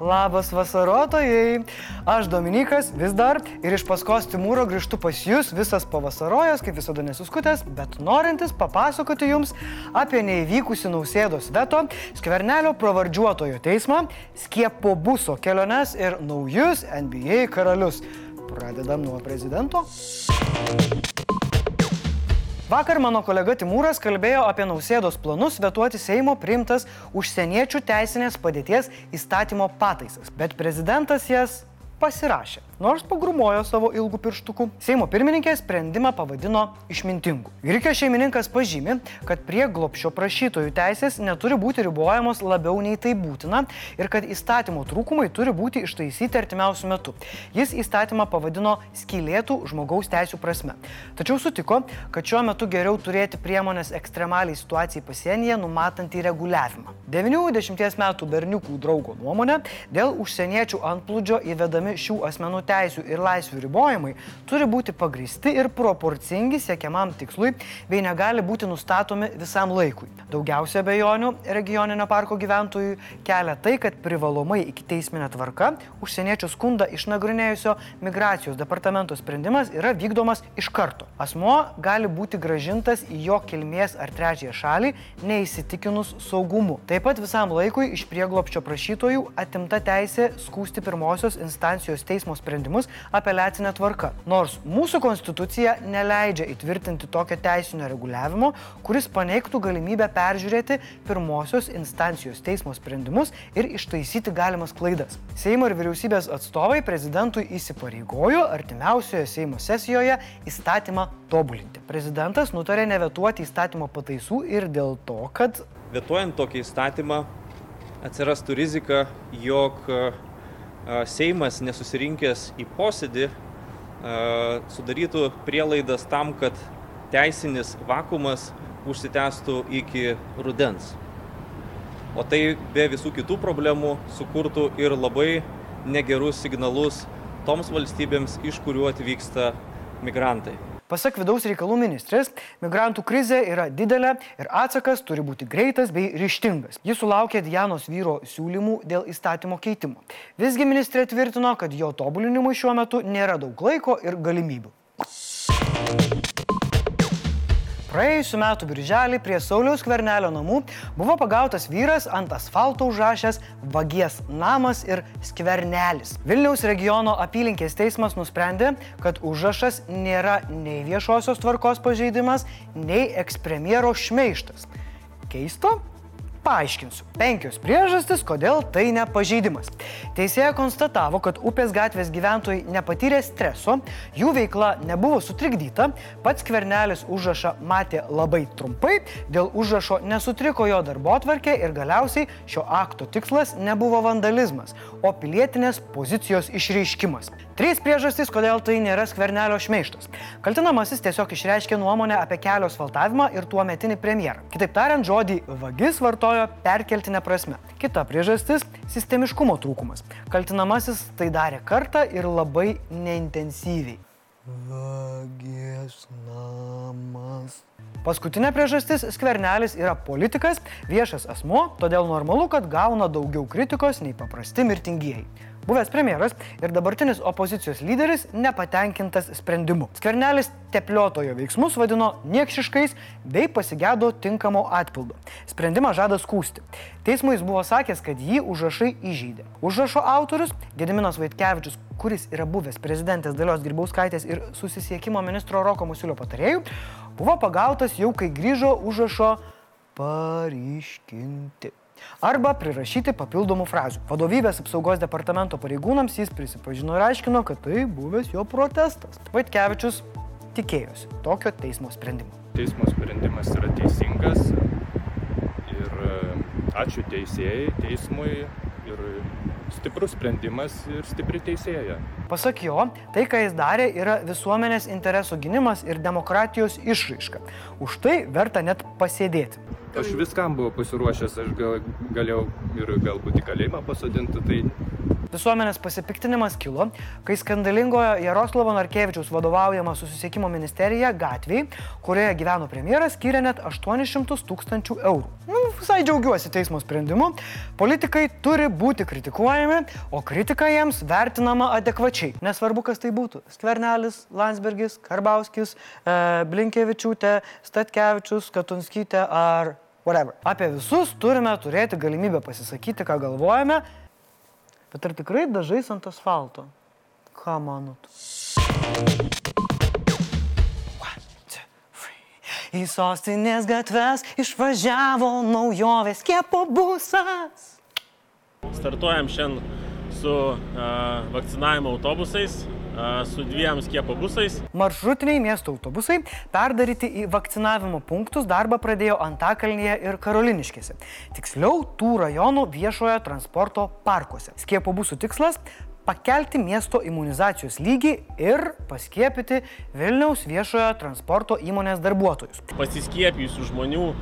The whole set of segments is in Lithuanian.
Labas vasarotojai, aš Dominikas vis dar ir iš paskos Timūro grįžtu pas jūs visas pavasarojęs, kaip visada nesuskutęs, bet norintis papasakoti jums apie neįvykusi nausėdos veto, skvernelio pravardžiuotojo teismą, skiepo buso keliones ir naujus NBA karalius. Pradedam nuo prezidento. Vakar mano kolega Timūras kalbėjo apie nausėdos planus vetuoti Seimo priimtas užsieniečių teisinės padėties įstatymo pataisas, bet prezidentas jas pasirašė, nors pagrumojo savo ilgų pirštukų. Seimo pirmininkė sprendimą pavadino išmintingu. Grikio šeimininkas pažymi, kad prie glopšio prašytojų teisės neturi būti ribojamos labiau nei tai būtina ir kad įstatymo trūkumai turi būti ištaisyti artimiausių metų. Jis įstatymą pavadino skylėtų žmogaus teisų prasme. Tačiau sutiko, kad šiuo metu geriau turėti priemonės ekstremaliai situacijai pasienyje numatantį reguliavimą. 90 metų berniukų draugo nuomonė dėl užsieniečių antplūdžio įvedami taikomi šių asmenų teisų ir laisvių ribojimai turi būti pagristi ir proporcingi siekiamam tikslui bei negali būti nustatomi visam laikui. Daugiausia bejonių regioninio parko gyventojų kelia tai, kad privalomai iki teisminė tvarka užsieniečių skundą išnagrinėjusio migracijos departamento sprendimas yra vykdomas iš karto. Asmo gali būti gražintas į jo kilmės ar trečiąją šalį neįsitikinus saugumu. Taip pat visam laikui iš prieglopščio prašytojų atimta teisė skūsti pirmosios instancijos instancijos teismo sprendimus apeliacinė tvarka. Nors mūsų konstitucija neleidžia įtvirtinti tokio teisinio reguliavimo, kuris paneigtų galimybę peržiūrėti pirmosios instancijos teismo sprendimus ir ištaisyti galimas klaidas. Seimo ir vyriausybės atstovai prezidentui įsipareigojo artimiausioje Seimo sesijoje įstatymą tobulinti. Prezidentas nutarė nevetuoti įstatymo pataisų ir dėl to, kad Vetuojant tokį įstatymą atsirastų rizika, jog Seimas nesusirinkęs į posėdį sudarytų prielaidas tam, kad teisinis vakumas užsitęstų iki rudens. O tai be visų kitų problemų sukurtų ir labai negerus signalus toms valstybėms, iš kurių atvyksta migrantai. Pasak vidaus reikalų ministrės, migrantų krizė yra didelė ir atsakas turi būti greitas bei ryštingas. Jis sulaukė Dianos vyro siūlymų dėl įstatymo keitimo. Visgi ministrė tvirtino, kad jo tobulinimui šiuo metu nėra daug laiko ir galimybių. Praėjusiu metu birželį prie Sauliaus kvernelio namų buvo pagautas vyras ant asfalto užrašęs vagies namas ir skvernelis. Vilniaus regiono apylinkės teismas nusprendė, kad užrašas nėra nei viešosios tvarkos pažeidimas, nei ekspremjero šmeištas. Keisto? Paaiškinsiu. Penkios priežastis, kodėl tai nepažeidimas. Teisėja konstatavo, kad upės gatvės gyventojai nepatyrė streso, jų veikla nebuvo sutrikdyta, pats kvernelis užrašą matė labai trumpai, dėl užrašo nesutriko jo darbo atvarkė ir galiausiai šio akto tikslas nebuvo vandalizmas, o pilietinės pozicijos išreiškimas. Trys priežastys, kodėl tai nėra skvernelio šmeištas. Kaltinamasis tiesiog išreiškė nuomonę apie kelio asfaltavimą ir tuo metinį premjerą. Kitaip tariant, žodį vagis vartojo perkeltinę prasme. Kita priežastis - sistemiškumo trūkumas. Kaltinamasis tai darė kartą ir labai neintensyviai. Vagės namas. Paskutinė priežastis - skvernelis yra politikas, viešas asmo, todėl normalu, kad gauna daugiau kritikos nei paprasti mirtingieji buvęs premjeras ir dabartinis opozicijos lyderis nepatenkintas sprendimu. Skvernelis tepliotojo veiksmus vadino niekšiškais bei pasigėdo tinkamo atpildo. Sprendimą žada skūsti. Teismui jis buvo sakęs, kad jį užrašai įžeidė. Užrašo autorius Gediminas Vaitkevičius, kuris yra buvęs prezidentės Dalios Grybauskaitės ir susisiekimo ministro Roko Musilio patarėjų, buvo pagautas jau kai grįžo užrašo paryškinti arba prirašyti papildomų frazių. Vadovybės apsaugos departamento pareigūnams jis prisipažino ir aiškino, kad tai buvęs jo protestas. Vaitkevičius tikėjosi tokio teismo sprendimo. Teismo sprendimas yra teisingas ir e, ačiū teisėjai, teismui ir stiprus sprendimas ir stipri teisėja. Pasak jo, tai, ką jis darė, yra visuomenės interesų gynimas ir demokratijos išraiška. Už tai verta net pasėdėti. Aš viskam buvau pasiruošęs, aš gal, galėjau ir galbūt į kalėjimą pasodinti, tai Visuomenės pasipiktinimas kilo, kai skandalingoje Jaroslavo Narkevičiaus vadovaujama susisiekimo ministerija gatviai, kurioje gyveno premjeras, skiria net 800 tūkstančių eurų. Nu, visai džiaugiuosi teismo sprendimu. Politikai turi būti kritikuojami, o kritika jiems vertinama adekvačiai. Nesvarbu, kas tai būtų. Skvernelis, Landsbergis, Karbauskis, e, Blinkievičiūtė, Statkevičius, Katunskytė ar whatever. Apie visus turime turėti galimybę pasisakyti, ką galvojame, bet ar tikrai dažais ant asfalto? Ką manot? Į sostinės gatves išvažiavo naujovės kiepo busas. Startuojam šiandien su uh, vakcinavimo autobusais su dviem skiepo busais. Maršrutiniai miesto autobusai perdaryti į vakcinavimo punktus darbą pradėjo Antakalnyje ir Karoliniškėse. Tiksliau, tų rajonų viešojo transporto parkuose. Skiepo busų tikslas pakelti miesto imunizacijos lygį ir paskiepyti Vilniaus viešojo transporto įmonės darbuotojus. Pasiskiepijusių žmonių e,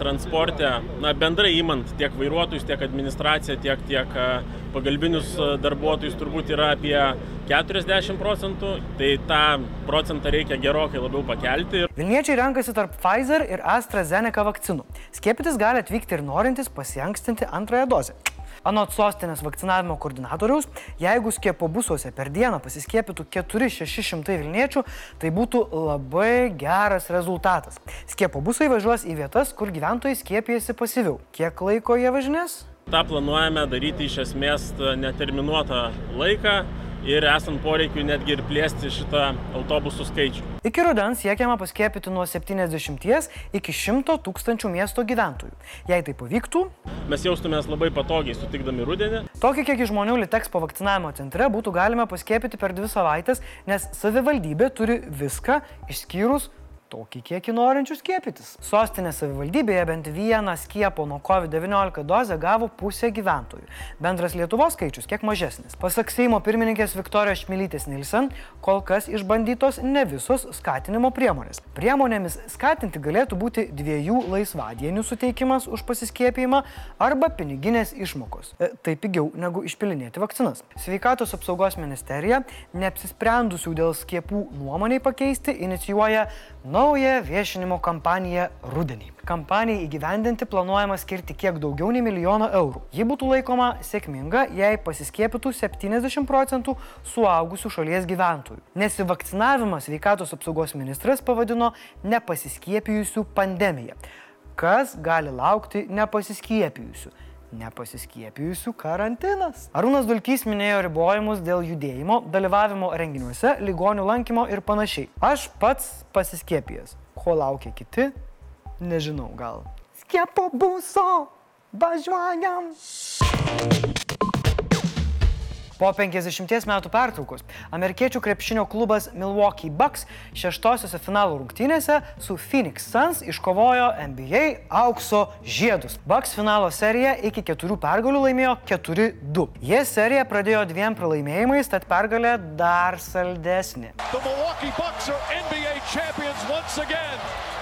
transporte, na, bendrai įmant tiek vairuotojus, tiek administraciją, tiek, tiek e, pagalbinius e, darbuotojus turbūt yra apie 40 procentų, tai tą procentą reikia gerokai labiau pakelti. Vilniečiai renkasi tarp Pfizer ir AstraZeneca vakcinų. Skiepytis gali atvykti ir norintys pasiankstinti antrąją dozę. Anot sostinės vakcinavimo koordinatoriaus, jeigu skiepo busuose per dieną pasiskiepytų 4-600 Vilniečių, tai būtų labai geras rezultatas. Skiepo busai važiuos į vietas, kur gyventojai skiepijasi pasyviau. Kiek laiko jie važinės? Ta planuojame daryti iš esmės neterminuotą laiką ir esant poreikiu netgi ir plėsti šitą autobusų skaičių. Iki rudens siekiama paskiepyti nuo 70 iki 100 tūkstančių miesto gyventojų. Jei tai pavyktų, mes jaustumės labai patogiai sutikdami rudenį. Tokį kiekį žmonių Liteks po vakcinavimo centre būtų galima paskiepyti per dvi savaitės, nes savivaldybė turi viską išskyrus tokį kiekį norinčių skiepytis. Sostinės savivaldybėje bent vieną skiepo nuo COVID-19 dozę gavo pusė gyventojų. Bendras Lietuvos skaičius kiek mažesnis. Pasak Seimo pirmininkės Viktorijos Šmilytės Nilsen, kol kas išbandytos ne visos skatinimo priemonės. Priemonėmis skatinti galėtų būti dviejų laisvadienių suteikimas už pasiskiepijimą arba piniginės išmokos. E, tai pigiau negu išpilinėti vakcinas. Sveikatos apsaugos ministerija, neapsisprendusių dėl skiepų nuomoniai pakeisti, inicijuoja naują viešinimo kampaniją rudenį. Kampanijai įgyvendinti planuojama skirti kiek daugiau nei milijono eurų. Ji būtų laikoma sėkminga, jei pasiskiepytų 70 procentų suaugusių šalies gyventojų. Nesivakcinavimą sveikatos apsaugos ministras pavadino nepasiskiepijusių pandemiją. Kas gali laukti nepasiskiepijusių? Nepasiskiepijusių karantinas. Arūnas Dulkys minėjo ribojimus dėl judėjimo, dalyvavimo renginiuose, ligonių lankymo ir panašiai. Aš pats pasiskiepijęs. Ko laukia kiti? Nežinau, gal. Skiepo buso, važiuojam. Po 50 metų pertraukos amerikiečių krepšinio klubas Milwaukee Bucks šeštosiose finalų rungtynėse su Phoenix Suns iškovojo NBA aukso žiedus. Bucks finalo seriją iki keturių pergalių laimėjo 4-2. Jie seriją pradėjo dviem pralaimėjimais, tad pergalė dar saldesnė. The Milwaukee Bucks are NBA champions once again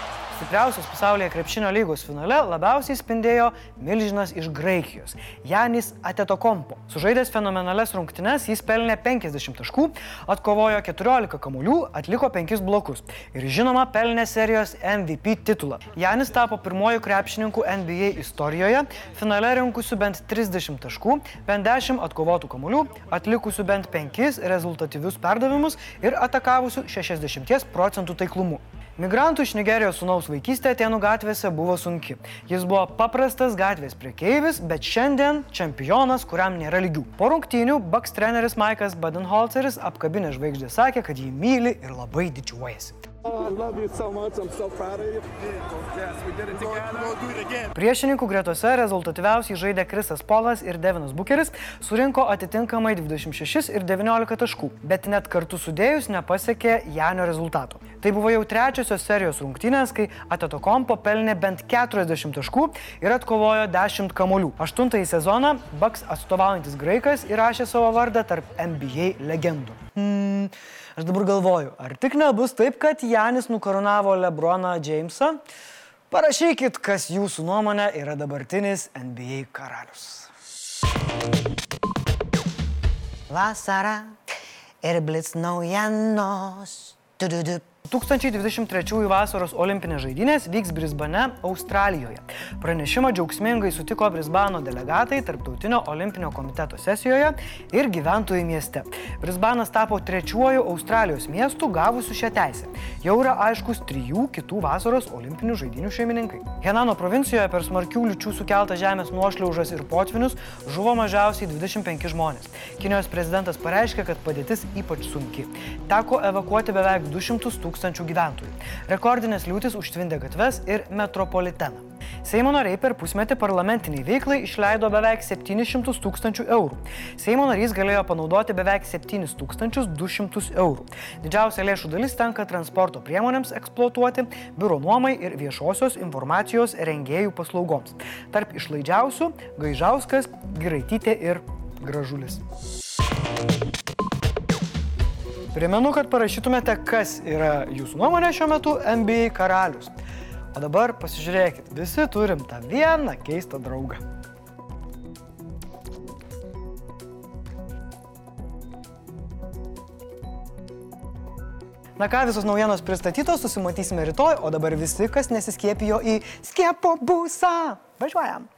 stipriausios pasaulyje krepšinio lygos finale labiausiai spindėjo milžinas iš Graikijos - Janis Atetokompo. Sužaidęs fenomenales rungtynes jis pelnė 50 taškų, atkovojo 14 kamuolių, atliko 5 blokus ir žinoma pelnė serijos MVP titulą. Janis tapo pirmoju krepšininku NBA istorijoje, finale rinkusiu bent 30 taškų, bent 10 atkovotų kamuolių, atlikusiu bent 5 rezultatyvius perdavimus ir atakavusiu 60 procentų taiklumu. Migrantų iš Nigerijos sunaus vaikystė Atenų gatvėse buvo sunki. Jis buvo paprastas gatvės priekeivis, bet šiandien čempionas, kuriam nėra lygių. Po rungtynių Bucks treneris Maikas Badenholzeris apkabinę žvaigždė sakė, kad jį myli ir labai didžiuojasi. Priešininkų gretose rezultatyviausiai žaidė Krisas Polas ir Devinas Bukeris, surinko atitinkamai 26 ir 19 taškų, bet net kartu sudėjus nepasiekė Janio rezultato. Tai buvo jau trečiosios serijos rungtynės, kai Atetokompo pelnė bent 40 taškų ir atkovojo 10 kamolių. Aštuntąjį sezoną Bucks atstovaujantis graikas įrašė savo vardą tarp NBA legendų. Hmm. Aš dabar galvoju, ar tik nebus taip, kad Janis nukarūnavo Lebroną Jamesą? Parašykit, kas jūsų nuomonė yra dabartinis NBA karalius. vasara ir blitz naujienos. Du, du, du. 2023 vasaros olimpinės žaidynės vyks Brisbane, Australijoje. Pranešimą džiaugsmingai sutiko Brisbano delegatai Tarptautinio olimpinio komiteto sesijoje ir gyventojai mieste. Brisbanas tapo trečiuoju Australijos miestu gavusiu šią teisę. Jau yra aiškus trijų kitų vasaros olimpinių žaidinių šeimininkai. Henano provincijoje per smarkių liučių sukeltą žemės nuošliaužas ir potvinius žuvo mažiausiai 25 žmonės. Kinijos prezidentas pareiškė, kad padėtis ypač sunki. Teko evakuoti beveik 200 tūkstančių tūkstančių gyventojų. Rekordinės liūtis užtvindė gatves ir metropoliteną. Seimo nariai per pusmetį parlamentiniai veiklai išleido beveik 700 tūkstančių eurų. Seimo narys galėjo panaudoti beveik 7200 eurų. Didžiausia lėšų dalis tenka transporto priemonėms eksploatuoti, biuro nuomai ir viešosios informacijos rengėjų paslaugoms. Tarp išlaidžiausių - Gaižauskas, Giraitytė ir Gražulis. Primenu, kad parašytumėte, kas yra jūsų nuomonė šiuo metu NBA karalius. O dabar pasižiūrėkit, visi turim tą vieną keistą draugą. Na ką, visos naujienos pristatytos, susimatysime rytoj, o dabar visi, kas nesiskiepijo į skiepo būsą. Važiuojam.